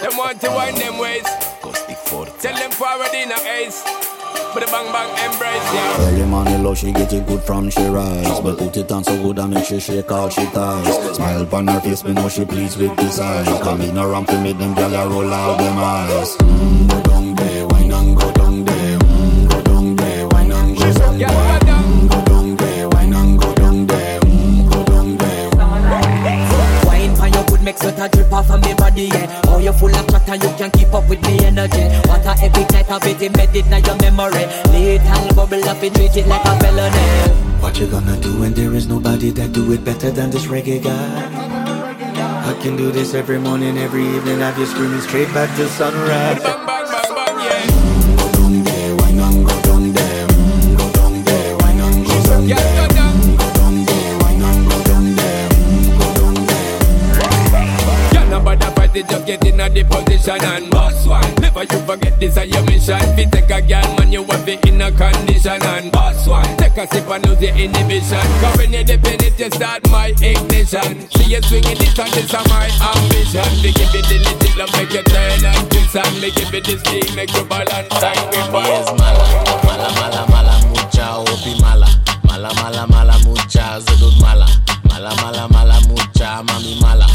Them want to wind them ways. Tell them forward in a ace. But the bang bang embrace, yeah. Early money low, she get it good from she rise. But put it on so good I make she shake all she ties. Smile on her face, me know she pleased with this eyes. Come in around to make them gyal roll out them eyes. Mm, sweat a drip off of me body, yeah. Oh, you full of chatter, you can't keep up with me energy. What a epic night of it, embedded in your memory. Little bubble up, it treat it like a felony. What you gonna do when there is nobody that do it better than this reggae guy? I can do this every morning, every evening. Have you screaming straight back to sunrise. It, just get in a the position and boss one. Never you forget this is your mission. Fi take a girl, man, you want it in a condition and boss one. Take a sip and lose your inhibition. Cause when you dip in it, you start my ignition. See you swinging it and this is my ambition. We give it the little love, make you turn and twist and me give it this thing, make you balance and grip Mami es mala, mala, mala, mala, mucha opi mala, mala, mala, mala, mucha zedut mala, mala, mala, mala, mucha mami mala,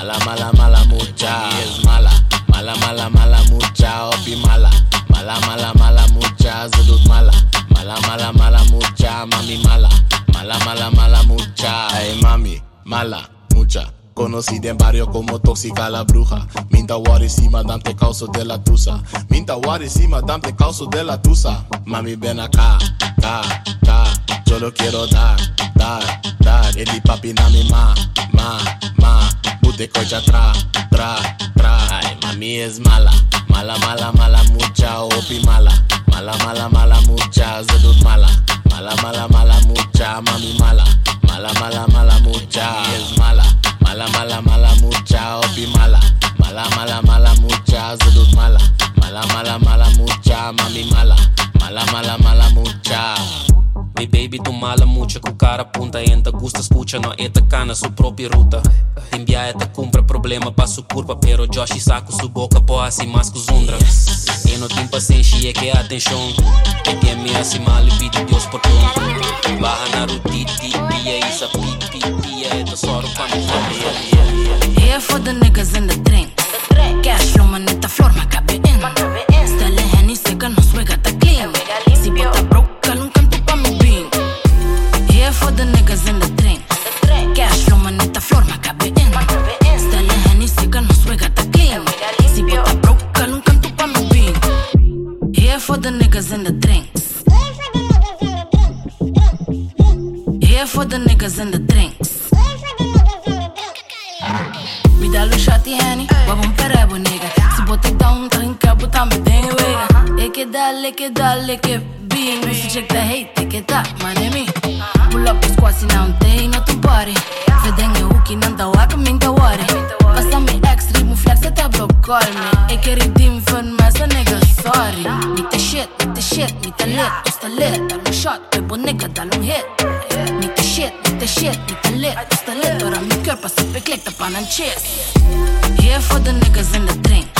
mala, mala, mala, mucha. Mami es mala, mala, mala, mala, mucha. Opi mala, mala, mala, mala, mucha. Zedut mala, mala, mala, mala, mucha. Mami mala, mala, mala, mala, mucha. Ay mami, mala, mucha. Conocida en barrio como tóxica la bruja. Minta Waris y madame te causo de la tusa. Minta Waris y madame te causo de la tusa. Mami ven acá, ta, ta. Yo lo quiero dar, dar, dar. Eli papi na mi ma, ma, ma. Pute cocha tra, tra, tra. Ay, mami es mala, mala, mala, mala, mucha opi mala. Mala, mala, mala, mucha zedut mala. Mala, mala, mala, mucha mami mala. Mala, mala, mala, mucha es mala. Mala, mala, mala, mucha opi mala. Mala, mala, mala, mucha zedut mala. Mala, mala, mala, mucha mami mala. Mala, mala, mala, mucha. Mi baby tu mala mucho cu cara punta te gusta escucha no esta cana su propia ruta. Envia esta cumpre problema pa su curva pero Josh saco su boca po assim que zundra. E não tem paciência é que atenção que é minha assim mal e pede Deus por tudo Barra na rutiti pia isa pipi pia é da soro pa me Here for the niggas in the drink. Cash flow, manita flor, macabe in. For the niggas in the drink. Cash flow, manita flor, macabe in. Stelle Henny, seca, no suega, ta clean. Si bota broke, un pa mi bean. Here for the niggas in the drinks. Here for the niggas in the drinks. Me dá lo shot henny, wabum perebo nigga Se botar down, tá em cabo, tá me bem wega Eke dale, que dale, que bean Se check the hate, que tá, man é me Pull up os quase não tem no tu body. Fedeng e hook, não tá waka, minta worry Passa me ex, ritmo flex, block call me Eke redeem fun, mas a nigga, sorry Nita shit, nita shit, nita lit, tu sta lit Dá um shot, bebo nigga, dá um hit Nita shit, nita shit, nita lit, tu sta lit Ora mi cuerpo sempre clicta pa nan chest Here for the niggas in the drink Cash flow, manita flor, macabe in Stelle Henny, seca, no suega, tá clean Si bota broke, cal un canto pa mi bean Here for the niggas in the Sam drink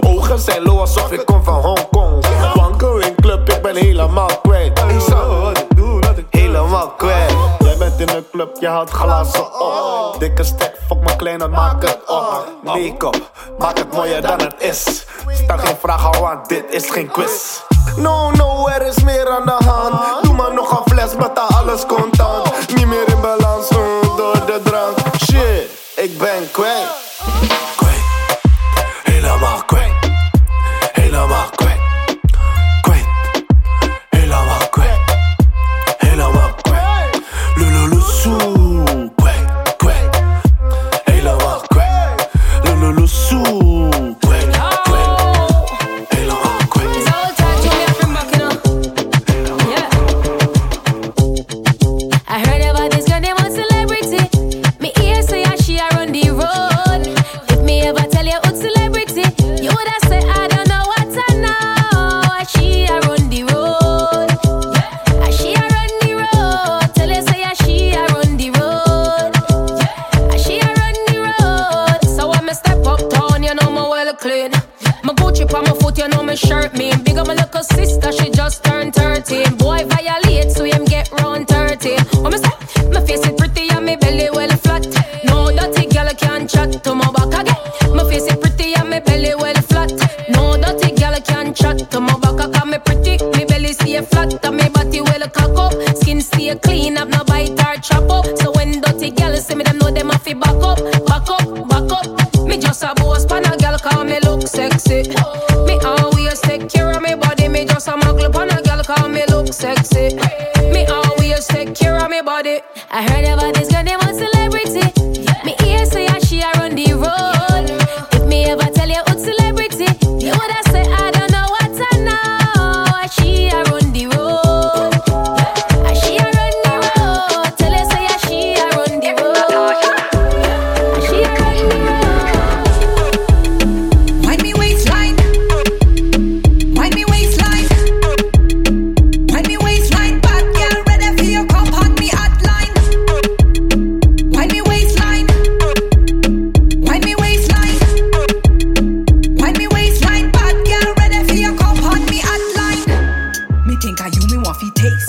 Ogen zijn low alsof ik kom van Hongkong. Wankel in club, ik ben helemaal kwijt. Helemaal kwijt. Jij bent in een club, je haalt glazen op. Dikke stek, fuck mijn kleine, maak het op. Make-up, maak het mooier dan het is. Stel geen vragen, want dit is geen quiz. No, no, er is meer aan de hand. Doe maar nog een fles, betaal alles contant. Niet meer sul. takes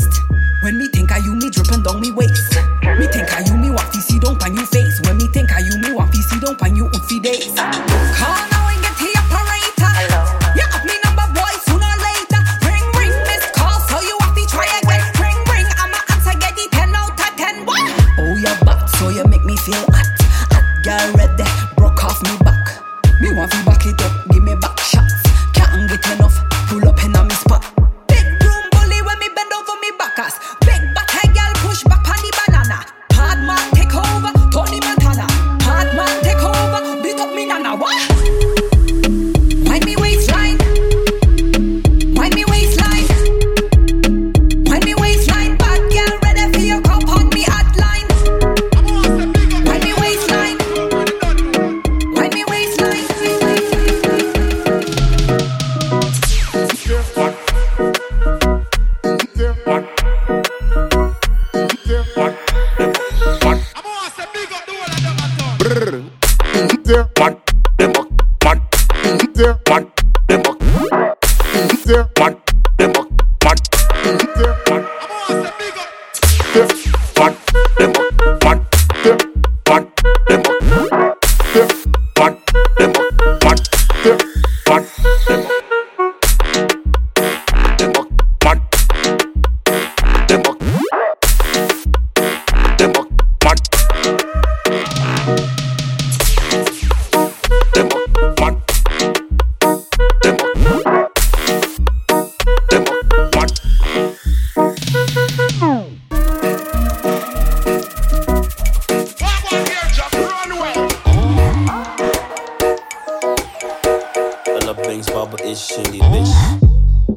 links is die bitch.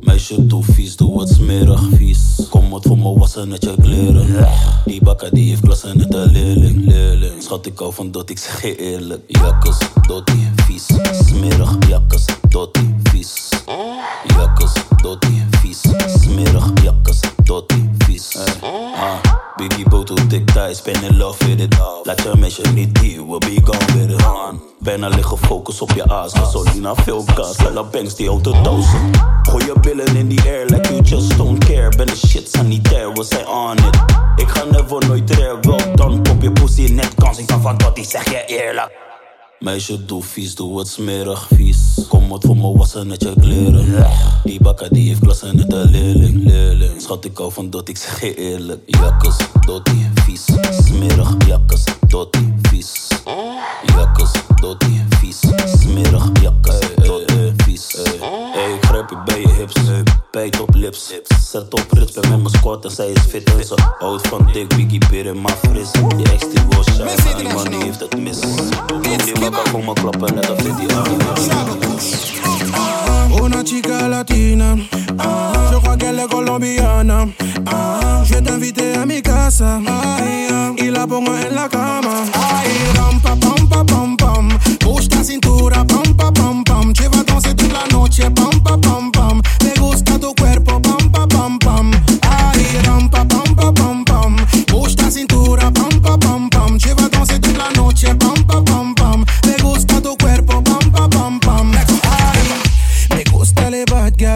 Meisje doe vies, doe wat smerig vies. Kom wat voor me wassen met je kleren. Die bakker die heeft klassen net de leerling, leerling. Schat ik al van dat ik zeg je eerlijk. Jakkes, dotie, vies. Smerig, jakkes, dotie, vies. Jakkes, dotie, vies. Smerig, jakkes, dotie. Biggie boto dik thuis, spend in love with it all. Laat je meisje niet hier, we'll be gone with it on. Bijna liggen focus op je aas, gasolina, veel gas, felle banks die auto duizend. Gooi je billen in the air, like you just don't care. Ben de shit sanitair, we zijn on it. Ik ga never nooit rare, wel dan pop je pussy net kans. Ik kan van dat die zeg je eerlijk. Meisje, doe vies, doe het smerig vies. Kom wat voor me wassen net je kleren. Die bakker die heeft klassen net een leerling, leerling. Schat, ik hou van dat, ik zeg je eerlijk. Jakkes, dotie, vies. Smerig, jakkes, dotie, vies. Jakkes, dotie, vies. Smerig, jakkes, dotie, vies. Hey, ik grijp je bij je hips. Bijt op lips. Zet op rits bij mijn squat en zij is fit. En ze houdt van dik, biggie, beer en maar fris. Die ex die was shy, die man die heeft het mis. Die bakker voor me klappen net als dit die Una chica latina, je crois qu'elle est colombiana. Ah, je vais t'inviter à mi casa y la pongo en la cama. Ay, ram, pa, pam, pa, pam, pam. Push ta cintura, pam, pa, pam, pam. Je vais danser toute la noche, pam, pa, pam, pam.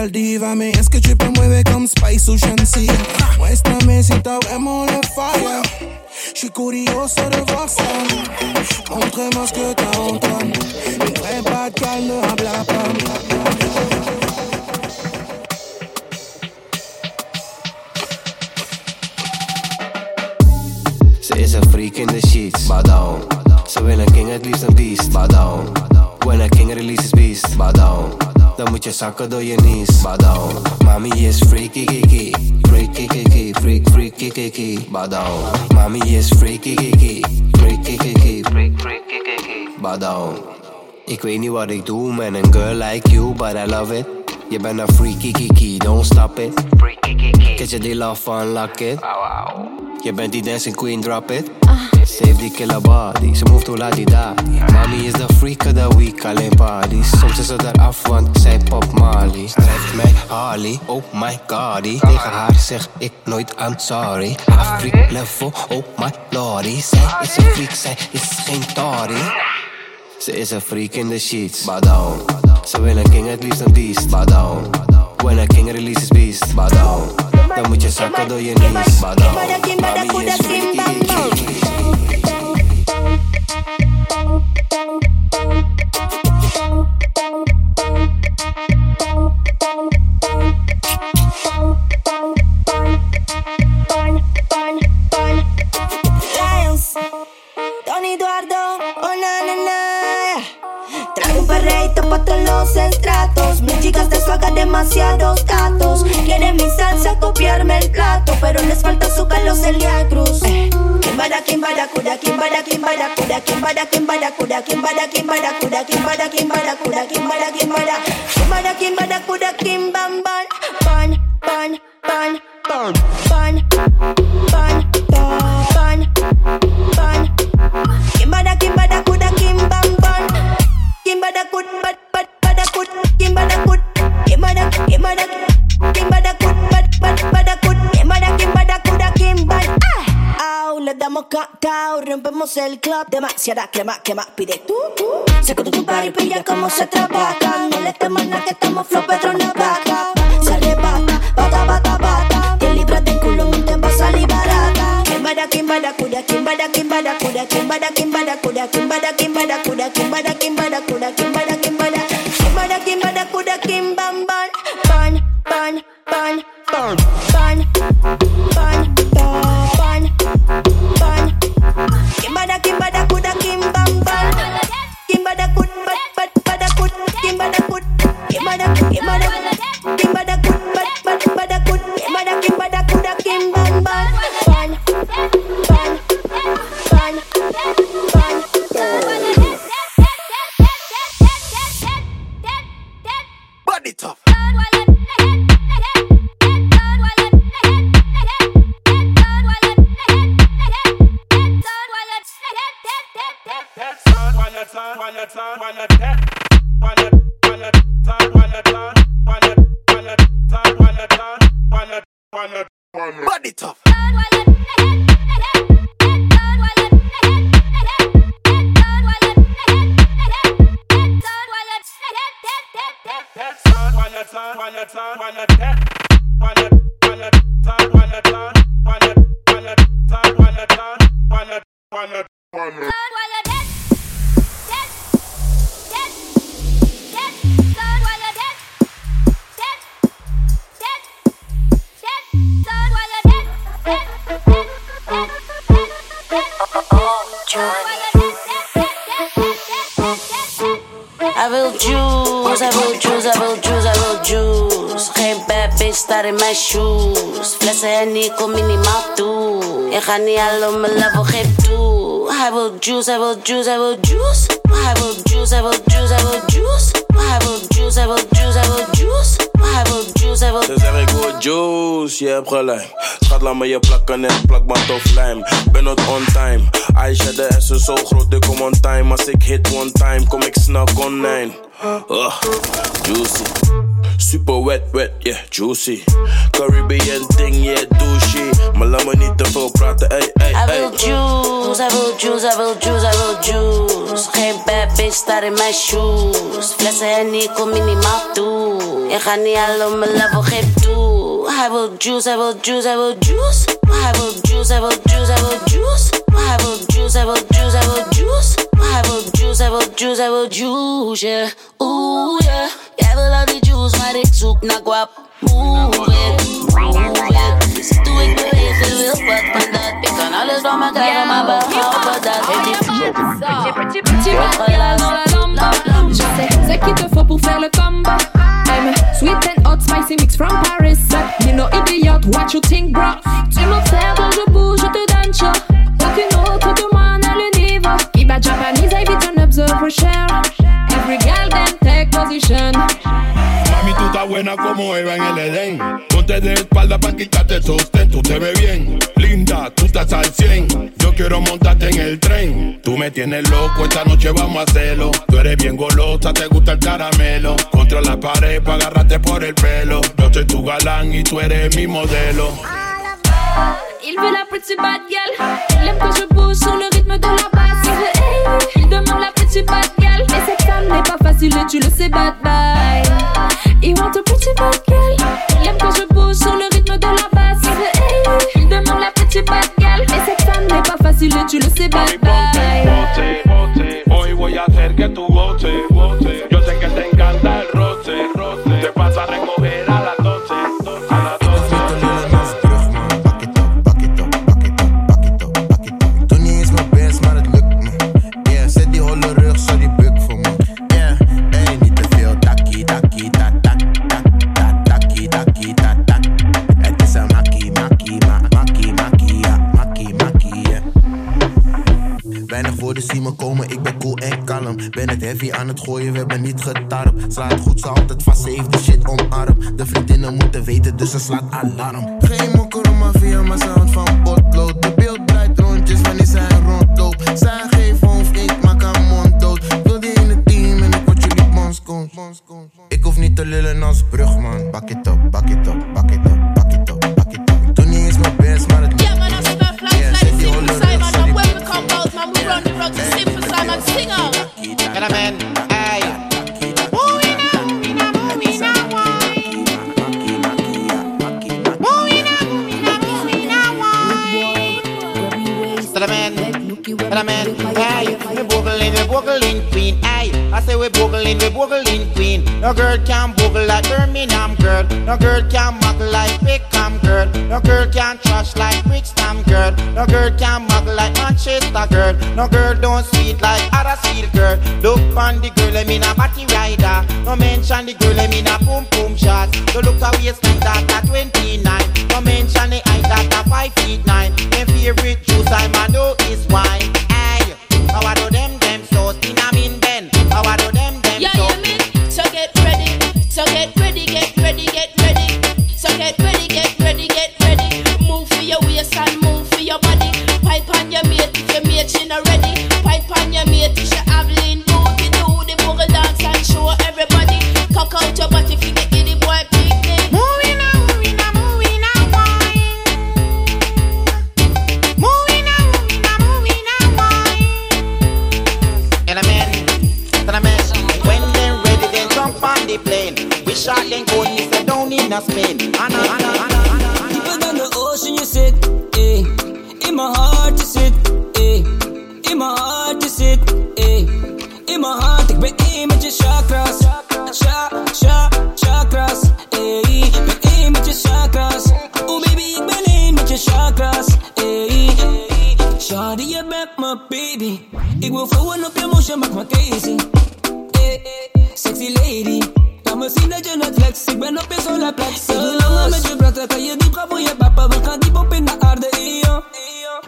Bad dívame Es que tu te mueves comme Spice ou Shansi Muéstrame si t'avemos le fire Je suis curioso de voir ça. Montre-moi ce que t'as en toi. Une vraie bad ne habla pas. Ze is een freak in the sheets, bow down. Ze wil een king, het liefst een beast, bow. When a king releases beast, bow moet je zakken door je knees, bow down. Mami is freaky kiki, freaky kiki, freak freaky kiki, down. Mami is freaky kiki, freaky kiki, freak freaky kiki, down. Ik weet niet wat ik doe met een girl like you, but I love it. Je bent een freaky kiki, don't stop it. Freaky kiki. Get je die love van, lock it. Je bent die dancing queen, drop it. Heeft die killer body, ze move to la di da. Mami is de freak of the week, alleen parties. Soms is ze eraf, want zij pop Mali. Treft mij Harley, oh my god. Tegen haar zeg ik nooit I'm sorry. Haar freak level, oh my lordy. Zij is een freak, zij is geen Tory. Ze is een freak in the sheets, down. Ze wil een king, het liefst een beast, down. When a king releases beast, bow Then we just suck your knees. los estratos. Mis chicas te suagan demasiados gatos. Quieren mi salsa copiarme el plato, pero les falta azúcar los Celia Cruz. Kimbara, kimbara, kuda, kimbara, kimbara, kuda, kimbara, kimbara, kuda, kimbara, kimbara, kuda, kimbara, kimbara, kuda, kimbara, kuda, ban, ban, ban, ban, ban, ban, ban, ban, ban, kimbara, kimbara, kuda, kimbam, ban, kuda, bada good, Kim bada, Kim bada, Kim bada good, bad, bad, bada Kim bada, Kim bada Kim bada. Ah, rompemos el club, demasiada crema, que pide tú, tú. Sacude tu par y pilla cómo se trabaja, no le temas nada que estamos flow Petrona vaca. Se arrebata, bata, bata, bata, 10 libras de culo no te va a salir barata. Kim bada, Kim bada, cuda, Kim bada, Kim bada, cuda, Kim bada, Kim bada, Kim bada, Kim bada, Kim bada. burn, burn, wanna turn, wanna tap, wanna, wanna. In mijn shoes. Flessen Henny, kom minimaal toe. Ik ga niet al op mijn level, geef toe. Hij wil juice, hij wil juice, hij wil juice. Hij wil juice, hij wil juice, hij wil juice. Hij wil juice, hij wil juice, hij wil juice. Hij wil juice, hij wil Ze zeg ik wil juice, je hebt gelijk. Schat, laat me je plakken en plak maar tof lijm. Ben not on time. Aisha, de S is zo groot, ik kom on time. Als ik hit one time, kom ik snel online. Juicy. Super wet, wet, yeah, juicy. Caribbean thing, yeah, douchey. Me niet te veel praten, ey, ey, Hij ey. wil juice, hij wil juice, hij wil juice, hij wil juice. Geen bad bitch staat in mijn shoes. Flessen Henny, kom minimaal toe. Ik ga niet al op mijn level, geef toe. Hij wil juice, hij wil juice, hij wil juice. Hij wil juice, hij wil juice, hij wil juice. Hij wil juice, hij wil juice, hij wil juice. Hij wil juice, hij wil juice, hij wil juice, yeah. Oeh, yeah. Jij wil al die juice, ik zoek naar guap. Move it, move it. Toe, ik beweeg, je wil wat van dat. Ik kan alles van me krijgen, maar behalve dat. Petit, petit, petit vampire dans la lamba. Je sais ce qu'il te faut pour faire le combo. I'm sweet and hot, spicy mix from Paris. You know idiot, what you think, bro? Tu m'observes, je bouge, je te donne chaud. Aucune autre de moi n'a le niveau. Iba Japanese, I an observer share. Every buena como Eva en el Edén. Ponte de espalda para quitarte sostén. Tú te ves bien, linda, tú estás al 100. Yo quiero montarte en el tren. Tú me tienes loco, esta noche vamos a hacerlo. Tú eres bien golosa, te gusta el caramelo. Contra la pared para agarrarte por el pelo. Yo soy tu galán y tú eres mi modelo. Il veut la petite bad girl. Que je bouge sur le de la basse. Il demande la petite bad girl. Mais cette femme n'est pas facile et tu le sais, bad bye. Il want a pretty bad girl. Il aime que je bouge sur le rythme de la basse. Hey, il demande la petite bad girl. Mais cette femme n'est pas facile et tu le sais, bye. Hoy voy a. Woorden zien me komen, ik ben cool en kalm. Ben het heavy aan het gooien, we hebben niet getarpt. Slaat goed, ze altijd vast, ze heeft de shit omarmd. De vriendinnen moeten weten, dus ze slaat alarm. Geen mokker om via ze houdt van potlood. De beeld draait rondjes wanneer zij rondloopt. Zij geeft hoofd, ik maak haar mond dood. Wil die in het team en ik word jullie bondscoach. Ik hoef niet te lullen als brugman. Bak it up, bak it up, bak it up, bak it up, bak it up. Doe niet eens mijn best, maar het lukt run the road to. Sing out. Get a man, hey. Get a man, get a man, hey. Boogling, we boogling queen, hey. I say we boogling, we boogling queen. No girl can boogle like Birmingham girl. No girl can muggle like Peckham girl. No girl can trash like Brixton girl. No girl can muggle like Manchester girl. No girl don't sweet like Huddersfield girl. Look on the girl, I mean a body rider. No mention the girl, I mean a boom boom shot. So look a waistline that at 29. No mention the height that a 5 feet 9. My favorite juice I man know is wine. How I do them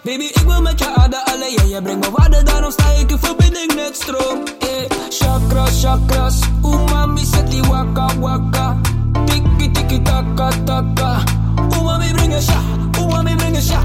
Baby, ik wil met je aarde alleen jij. Jij brengt me waarde, daarom sta ik in verbinding met stroom. Eh, chakras, chakras. Umami zet die waka waka. Tiki tiki taka taka. Umami brengen sha, umami brengen shah.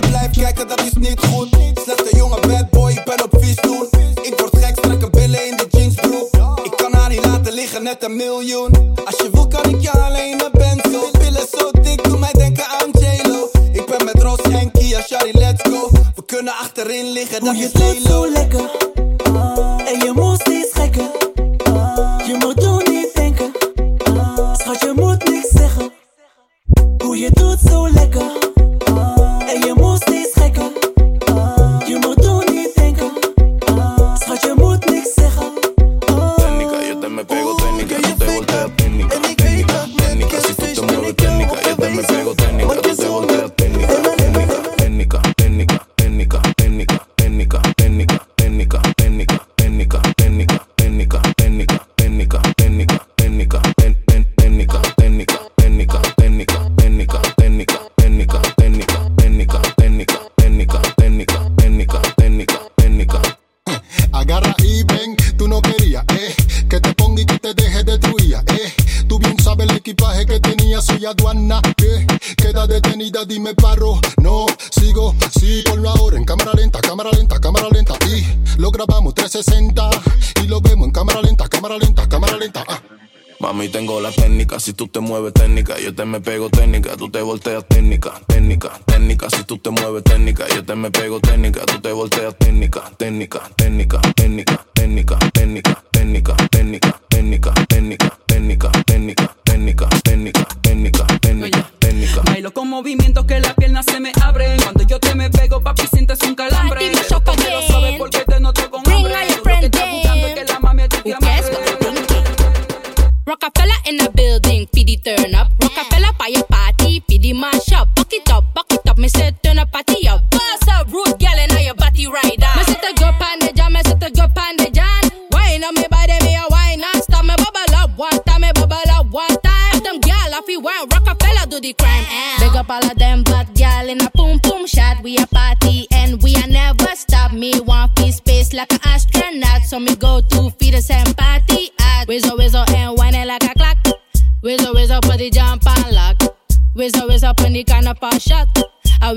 kijken, blijf kijken, dat is niet goed. Slechte jongen, bad boy, ik ben op vies doen. Ik word gek, strakke billen in de jeansbroek. Ik kan haar niet laten liggen, net een miljoen. Als je wil, kan ik je alleen naar Benzo. band zo dik, doe mij denken aan J-Lo. Ik ben met Ross en Kia, Shari, let's go. We kunnen achterin liggen, dat je is Lelo. zo lekker. En je moest me pego técnica, tú te volteas técnica, técnica, técnica. Si tú te mueves técnica, yo te me pego técnica, tú te volteas técnica, técnica, técnica, técnica, técnica, técnica, técnica, técnica, técnica, técnica, técnica, técnica, técnica, técnica, técnica, técnica, técnica. Bailo con movimientos que las piernas se me abren. Cuando yo te me pego, papi, sientes un calambre. Pero lo sabes porque te noto con hambre. Lo que estás buscando es que la mami te. Rockefeller in the building, PD turn up.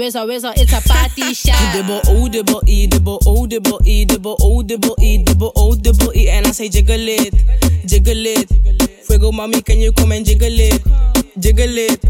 whizzer, whizzer, it's a party shot. Double O, double E, double O, double E, double O, double E, double O, double E, and I say jiggle it, jiggle it. Fuego, mommy, can you come and jiggle it, jiggle it,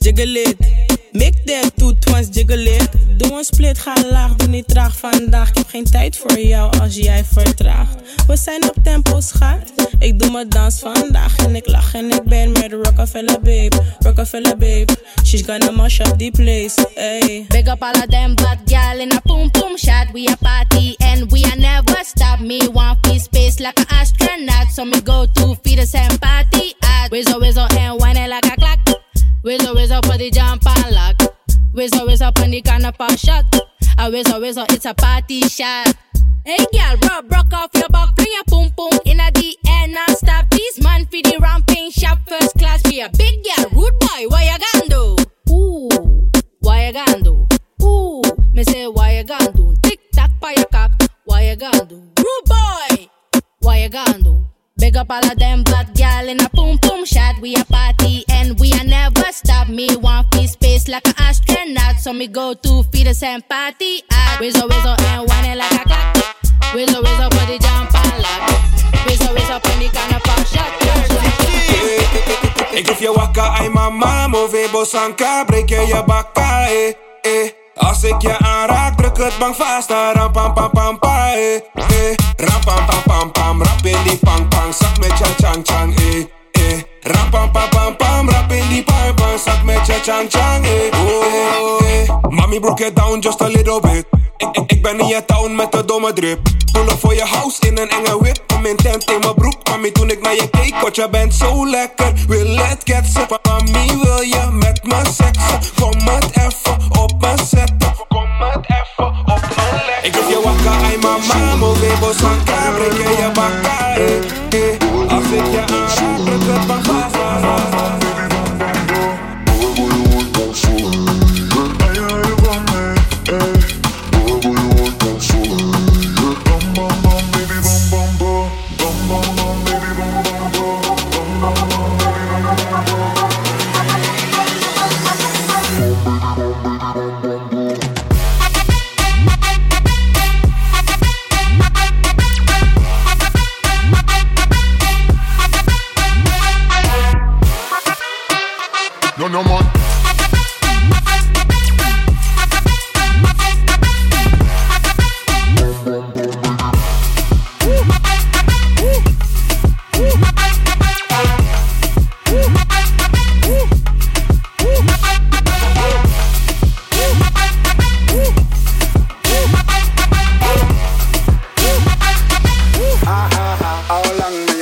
jiggle it? Jiggle it. Make that two times, jiggle it. Doe een split, ga laag, doe niet traag vandaag. Ik heb geen tijd voor jou als jij vertraagt. We zijn op tempo, schat. Ik doe mijn dans vandaag en ik lach en ik ben met Rockefeller babe. Rockefeller babe, she's gonna mash up the place. Hey. Big up all of them bad gal in a boom boom shot. We a party and we are never stop. Me want free space like an astronaut. So me go to feed us and party at. Wizzo, wizzo and whine like a clock. Wizzo wizzo put the jump on lock. Wizzo wizzo on the canapa shot. A wizzo wizzo it's a party shot. Hey girl, rub broke off your back, fling your boom boom in a the air non-stop. This man for the ramping shop first class. Be a big girl, rude boy, what you gonna do? Ooh, what you gonna do? Ooh, me say what you gonna do? Tick tock your cock, what you gonna do? Rude boy, what you gonna do? Big up all of them bad gal in a boom boom shot. We a party and we a never stop. Me want free space like an astronaut, so me go to feed the same party at. Wizzo and whine like a clock. Wizzo wizzo the jump on lock. Wizzo wizzo put the kind of pop shot. Ik geef je wakka, ai mama, move bosanka, breek je je bakka, eh, eh. Als ik je aanraak, druk het bang vast, ram pam pam pam pa, eh, eh. Ram pam pam pam pam, rap in die pang pang, zak met je chang chang, eh, eh. Ram pam pam pam pam, rap in die pang pang, zak met je chang chang, eh, oh, eh. Mami broke it down just a little bit. Ik, ben in je town met de domme drip. Pullen voor je house in een enge whip. Kom in tent in mijn broek. Mami, toen ik naar je keek, want je bent zo lekker. Wil het ketsen? Mami, wil je met me seksen? Kom het even op me zetten. Kom het even op me leggen. Ik geef je wakka, ai mama. Move bosanka, breek je je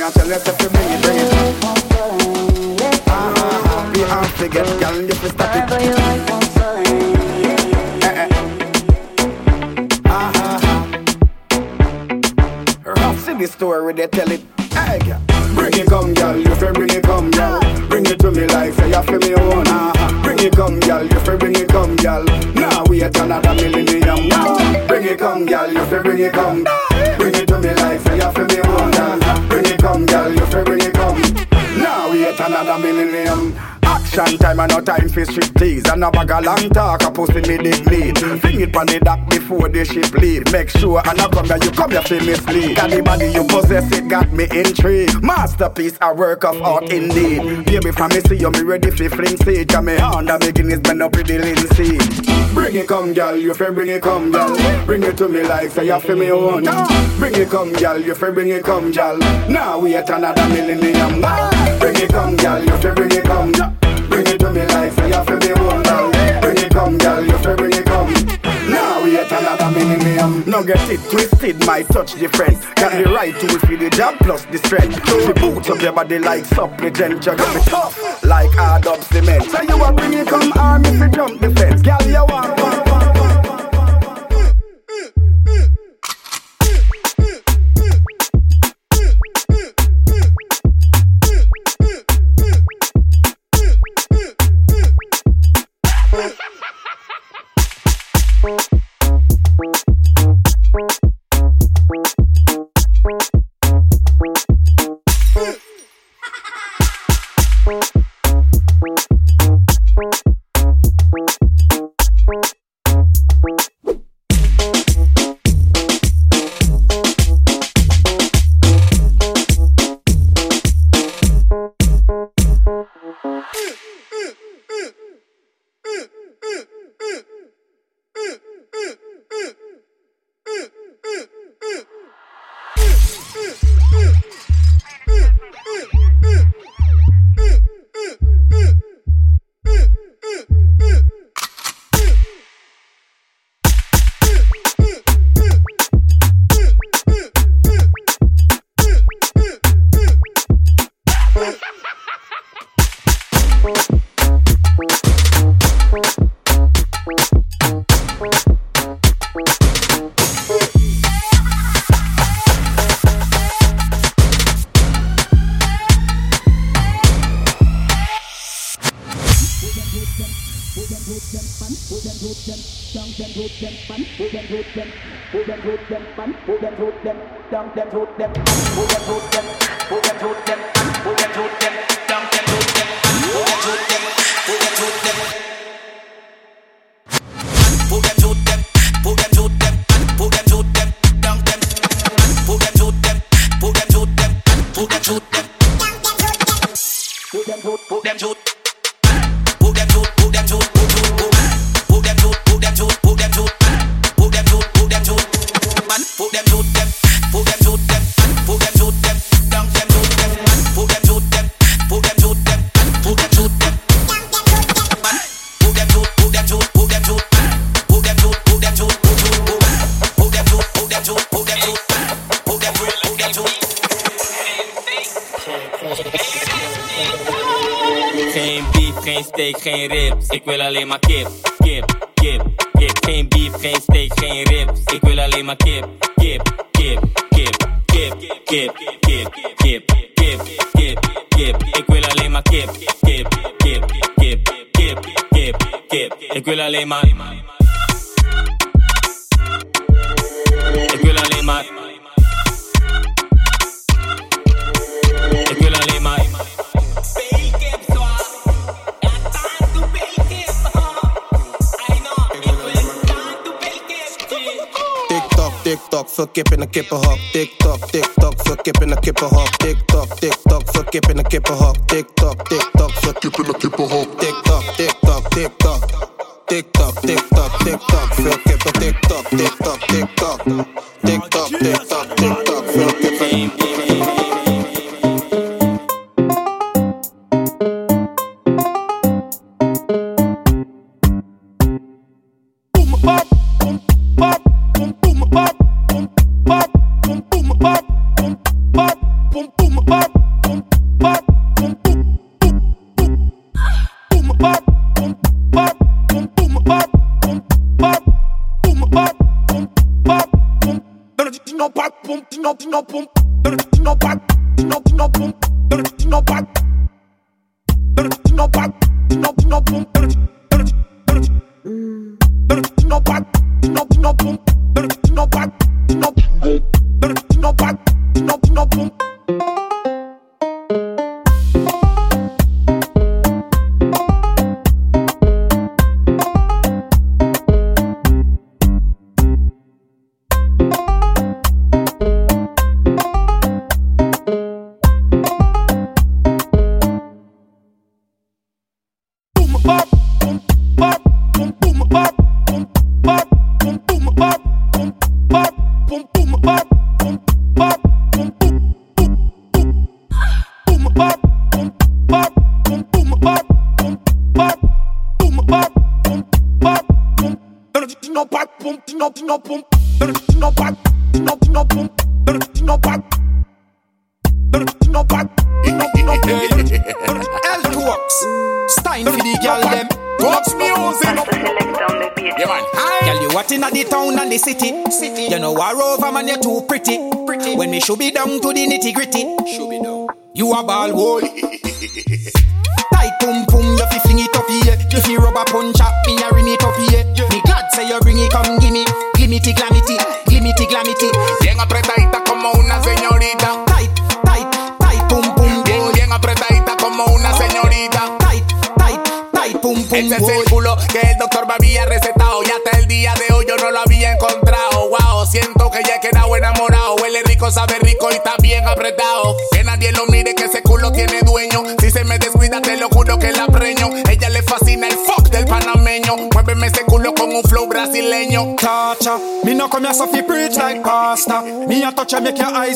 I tell you to for street tease And a bag of long talk, a pussy me dick lead Fling it on the dock before the ship leave. Make sure and I come here, you come here for mislead. Got the body you possess, it got me intrigued. Masterpiece, a work of art indeed. Baby, from me see you, me ready for fling seed. Cause me hand a beginnings bend up with the linseed Bring it come, girl, you fi bring it come, girl. Bring it to me like say you fi me own. Bring it come, girl, you fi bring it come, girl. Now we wait another millennium Bring it come, girl, you fi bring it come. Bring it to me you fi me own, girl Bring it come, girl, you fi bring it come Now wait another millennium No get it twisted, my touch different. Got the right tool for the job plus the strength. The boots up your body like supplicant. You got me tough like hard up cement. So you a bring it come arm if you jump the fence Girl, you want, want, steak, geen ribs. Ik wil alleen maar kip, kip, kip, kip. Geen beef, geen steak, geen ribs. Ik wil alleen maar kip, kip, kip, kip, kip, kip, kip, kip, kip, kip, kip. Ik wil alleen maar kip, kip, kip, kip, kip, kip, kip. Ik wil alleen maar. Ik wil alleen maar. tok, verkip in de kippenhok. Tik tok, tik tok, verkip in de kippenhok. Tik tok, tik kipping, verkip in de kippenhok. Tik For kipping tok, verkip in de kippenhok. Tik tok, tik tok, tik tok. Tik tok, tik tok, tik tok, veel kippen. Tik tok, tik tok, tik tok. Tik tok.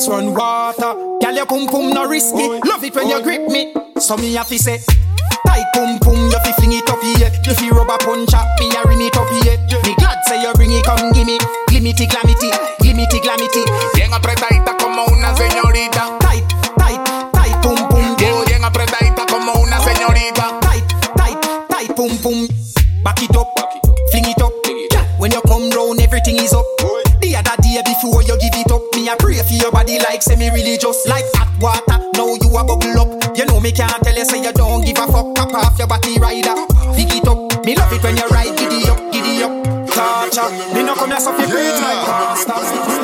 Eyes run water. Girl, your pum pum no risky. Love it when you grip me. So me a fi say. Tight pum pum, you fi fling it up here. You fi rubber punch up, me a ring it up here. Me glad say you bring it, come gimme. Glimity glamity, glimity glamity. Bien apretadita como una señorita. me a pray for your body like semi religious, like hot water. Now you a bubble up. You know me can't tell you say you don't give a fuck. Cap off your body rider, pick it up. Me love it when you ride giddy up, giddy up. Torture. Me no come here so fi preach like pastor.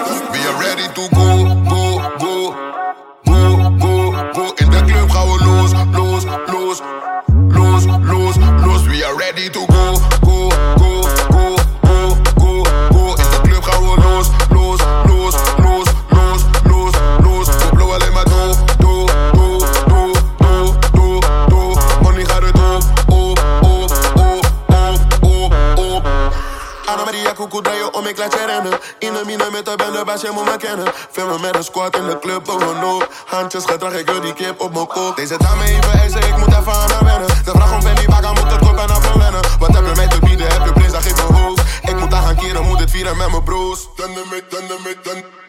De mine met de bende, baas, je moet me kennen. Film me met een squad in de club, bovenop. Handjes gedrag, ik wil die kip op mijn kop. Deze dame even eisen, ik moet even aan haar wennen. De vraag om Fendi Baga moet het kopen en verwennen. Wat heb je mij te bieden, heb je prins, dat geeft me hoofd. Ik moet daar gaan keren, moet het vieren met mijn broers. Tanden met, tanden.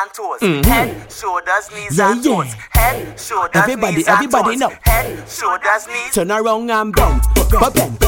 and toes. Mm-hmm. Head, shoulders, knees yeah, and toes. Yeah. Head, shoulders, everybody, knees everybody and toes. Everybody, everybody Head, shoulders, knees. Turn around and bend, bend, bend,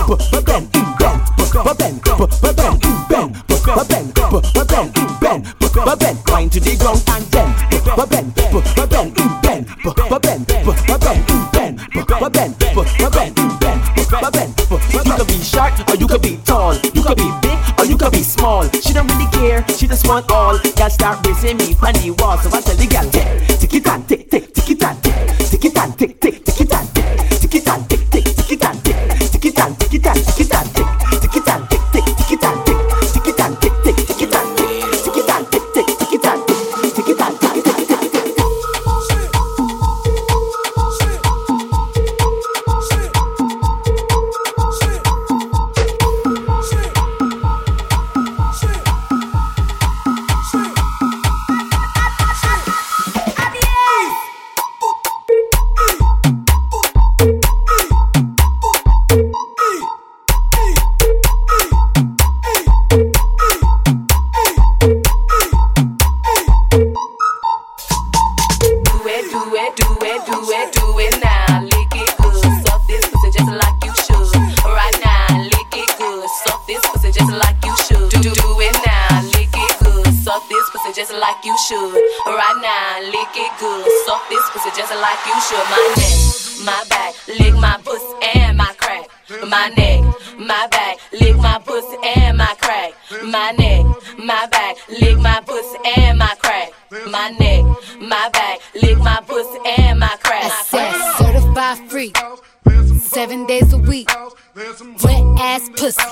bend, bend. Ba-ben, bubba, bend, bend, ba-ben, bubba, bend, bend, ba-ben, wind bend, bend, ground and bend. Ba-ben, ba-ben, bend, ba-ben, ba-ben, ben, ba-ben, ba-ben, ben, ba-ben. You could be short or you could be tall, you could be big could be small. She don't really care, she just want all. Girl start racing me on the wall, so I tell the girl, tick it and tick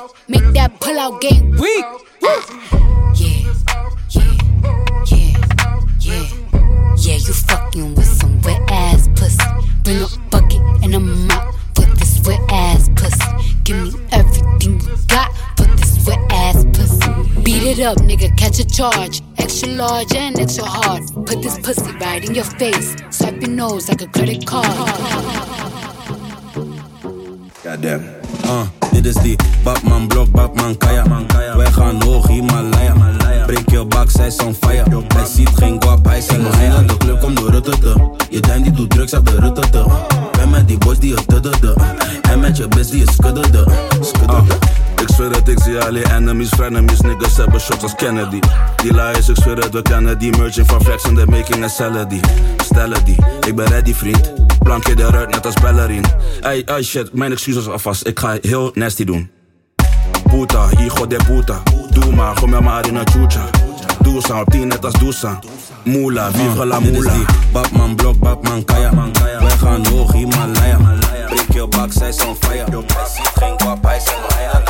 ass. Make that pull out game weak. Uh, yeah, yeah, yeah, yeah. Yeah, you fucking with some wet ass pussy. Bring a bucket and a mop for this wet ass pussy. Give me everything you got for this wet ass pussy. Beat it up, nigga, catch a charge. Extra large and extra hard. Put this pussy right in your face. Swipe your nose like a credit card. Goddamn. Uh, dit is die Batman Blok, Batman Kaya. Wij gaan hoog, Himalaya. Breek je bak, zij is on fire. Hij ziet geen guap, hij is in Maya. De club komt door ruttete. Je denkt die doet drugs op de ruttete. Ben met die boys die het tuddede. En met je bitch die je skuddede. Skuddede. Ik zweer het, ik zie alleen enemies, frenemies, niggas hebben shots als Kennedy. Die liars, ik zweer het, we kennen die merging van flex en de making en sellen die. Ik ben ready vriend. Plank je eruit net als ballerine. Ey, ey shit, mijn excuses alvast, ik ga heel nasty doen. Puta, hijo de puta. Doe maar, gooi me maar in een chucha. Doe sa, op tien net als Doesa. Moela, vive la moela. Batman Blok, Batman Kaya. Wij gaan hoog, Himalaya. Breek je bak, zij on fire. Hij ziet geen hij is in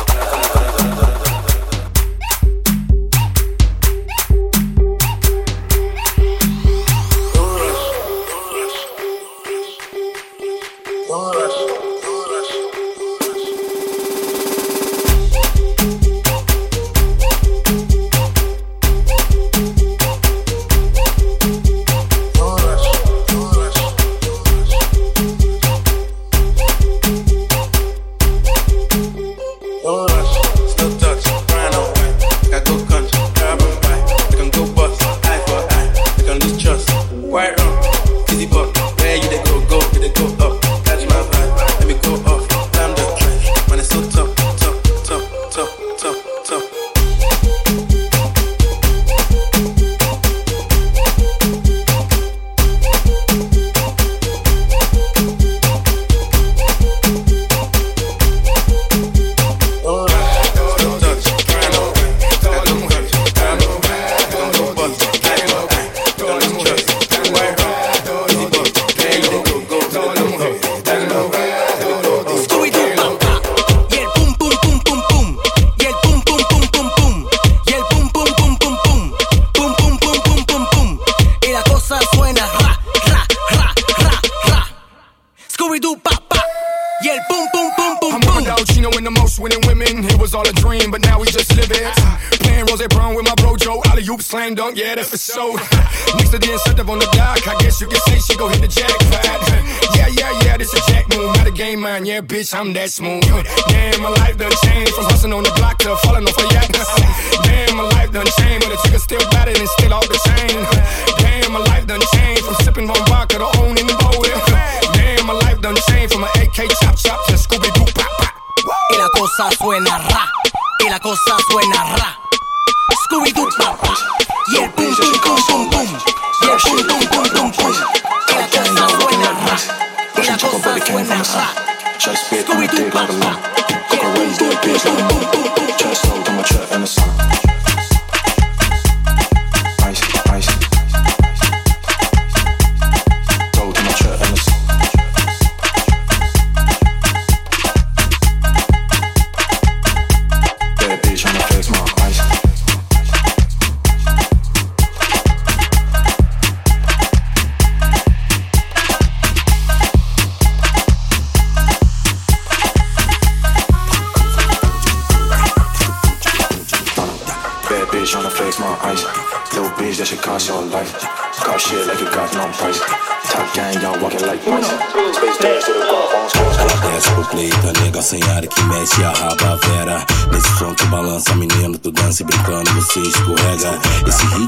something that smooth.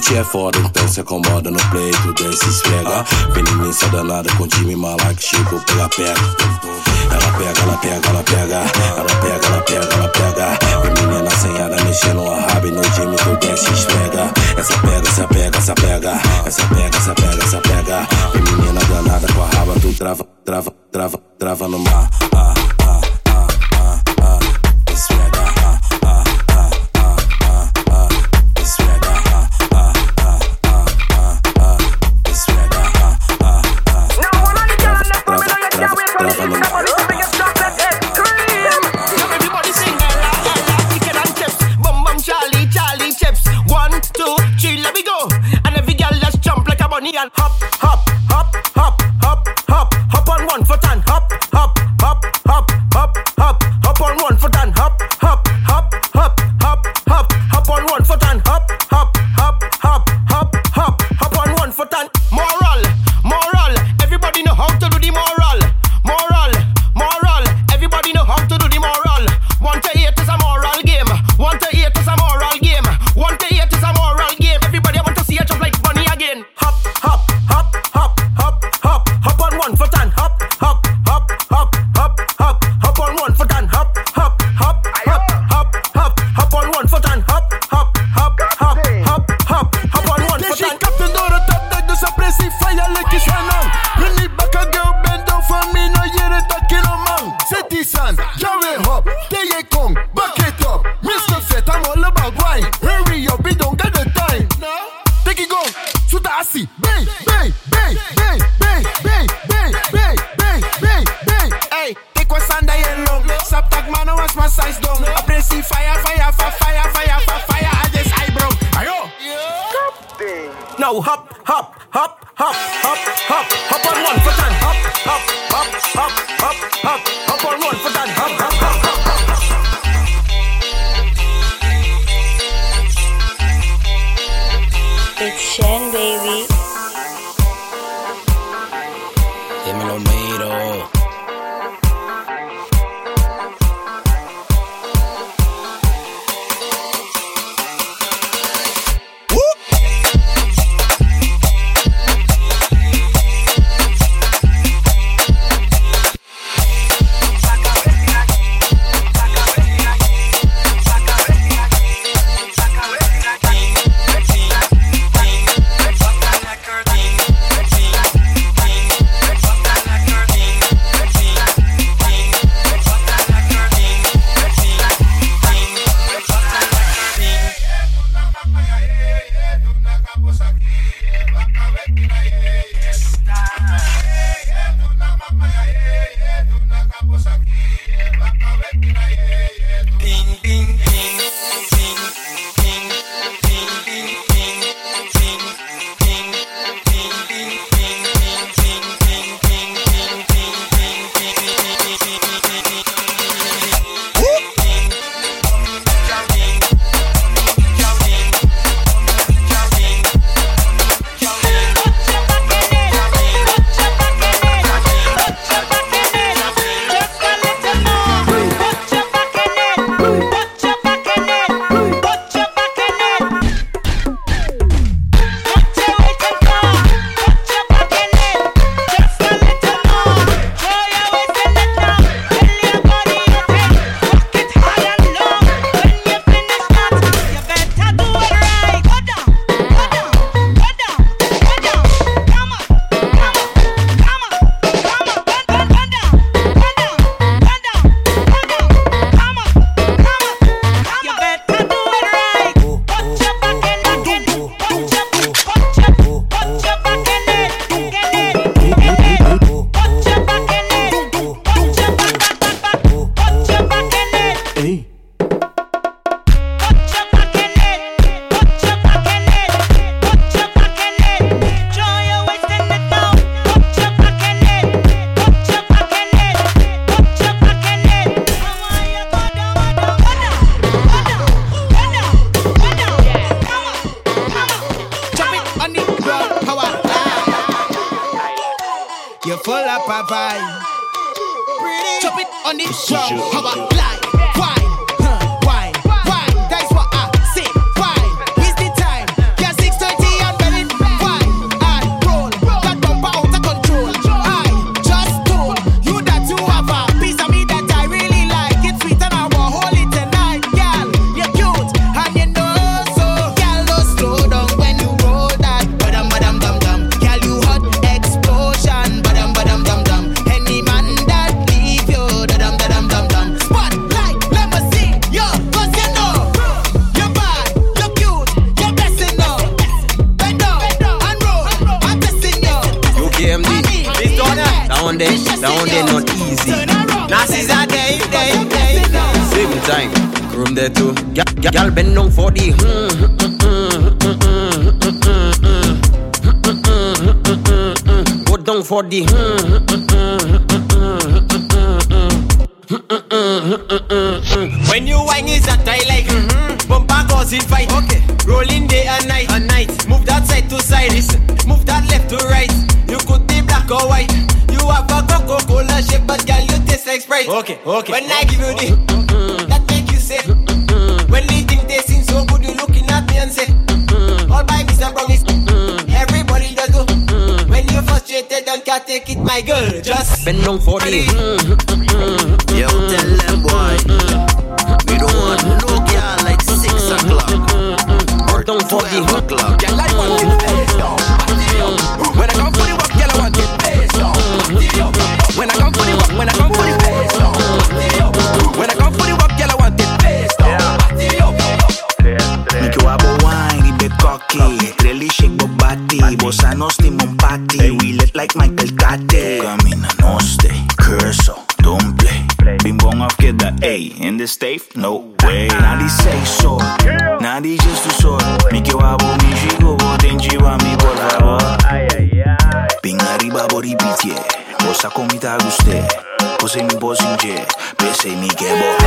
Beat é foda, então se acomoda no peito desce, esfrega. Feminista danada com time malac, chegou pela perna. Ela pega, ela pega, ela pega, ela pega, ela pega, ela pega. Vem menina senhada mexendo a raba e no time tu desce esfrega. Essa pega, essa pega, essa pega, essa pega, essa pega, essa pega. Vem menina danada com a raba, tu trava, trava, trava, trava no mar. Ah. for the Ey, in the state, no way. 96 so, nadi just tu sol. Mi chioavo, mi gigo, tengiva, mi volava. Pin arriba bori ipitie, cosa comita guste, cose mi posinge, pese mi quebo.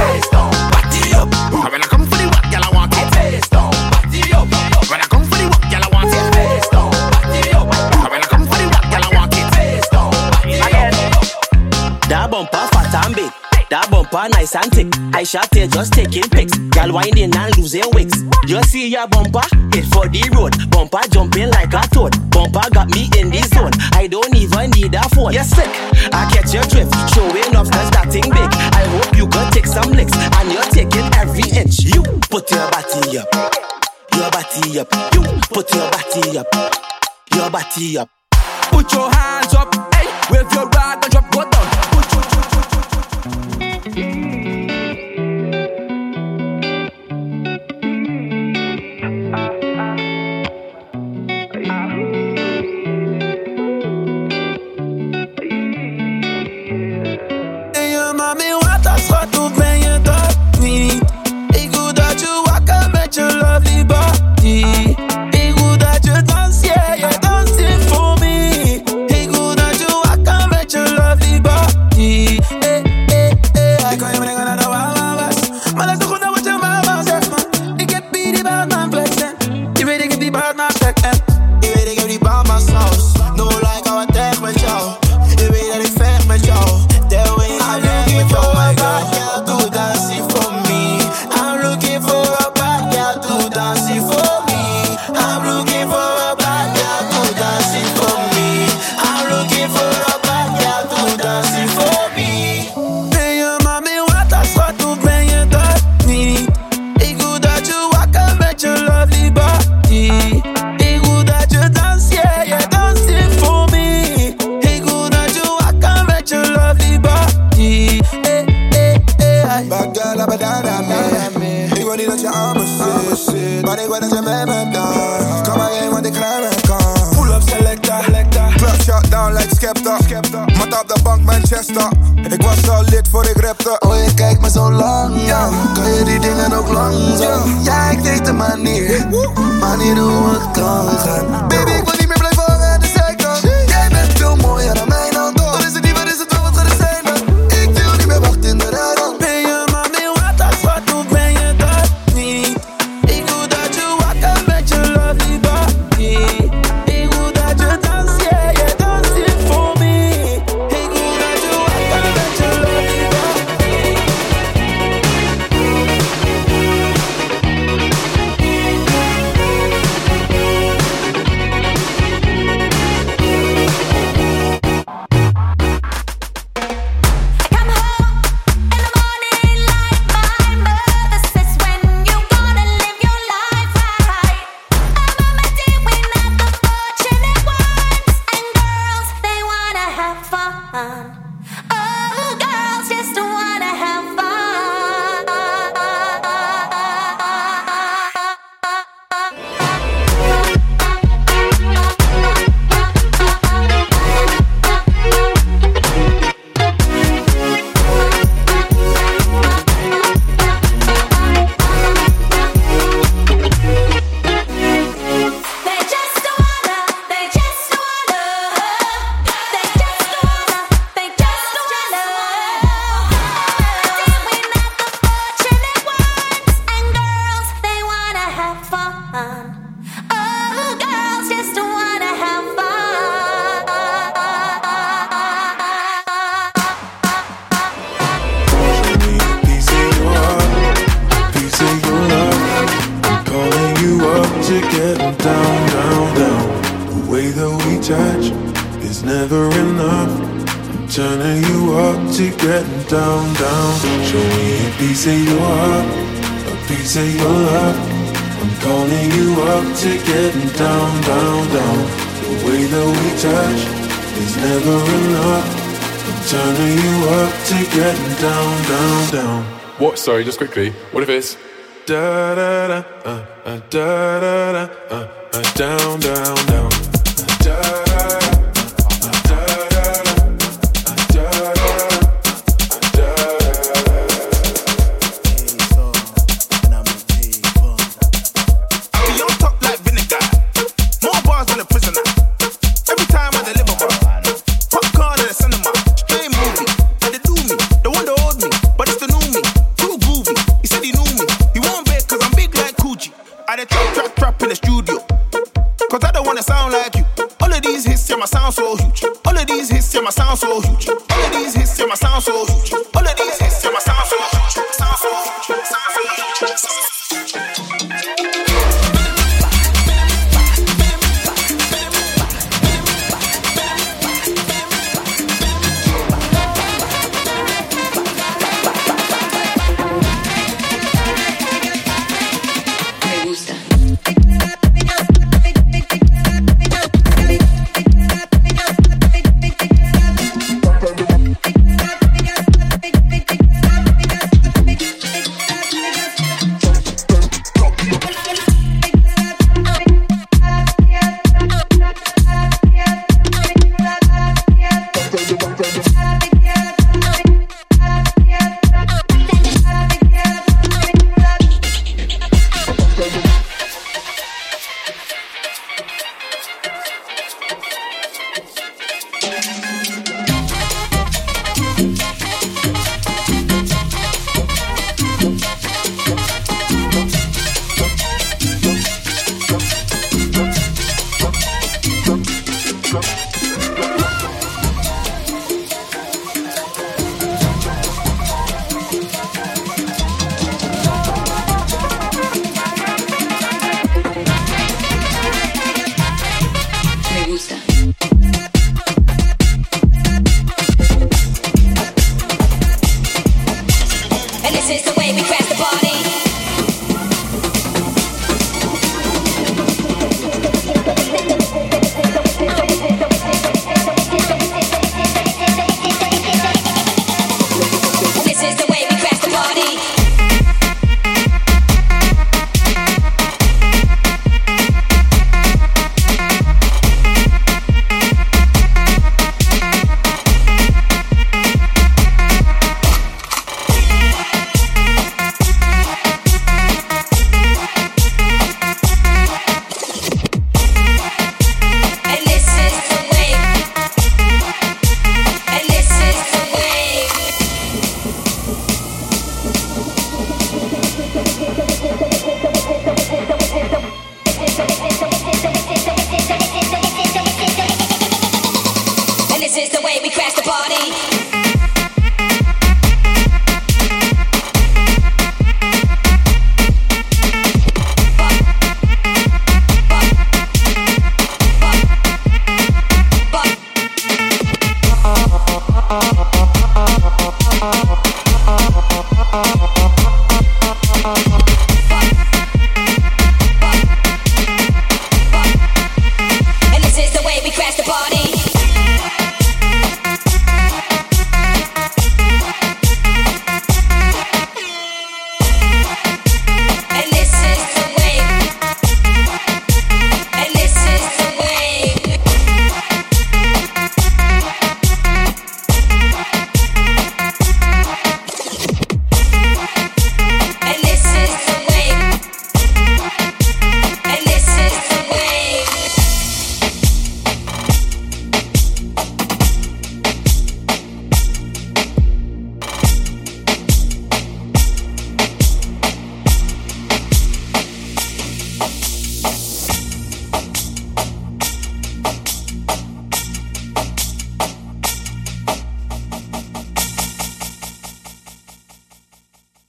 just taking pics. Girl winding and losing wigs. You see your bumper hit for the road. Bumper jumping like a toad. Bumper got me in the zone. I don't even need a phone. You're sick. I catch your drift. Showing off cause that thing big. I hope you got take some licks and you're taking every inch. You put your body up. Your body up. You put your body up. Your body up. Put your hands up. Hey, with your rod sorry, just quickly. What if it's da da da uh, uh, da da da uh, uh, down down.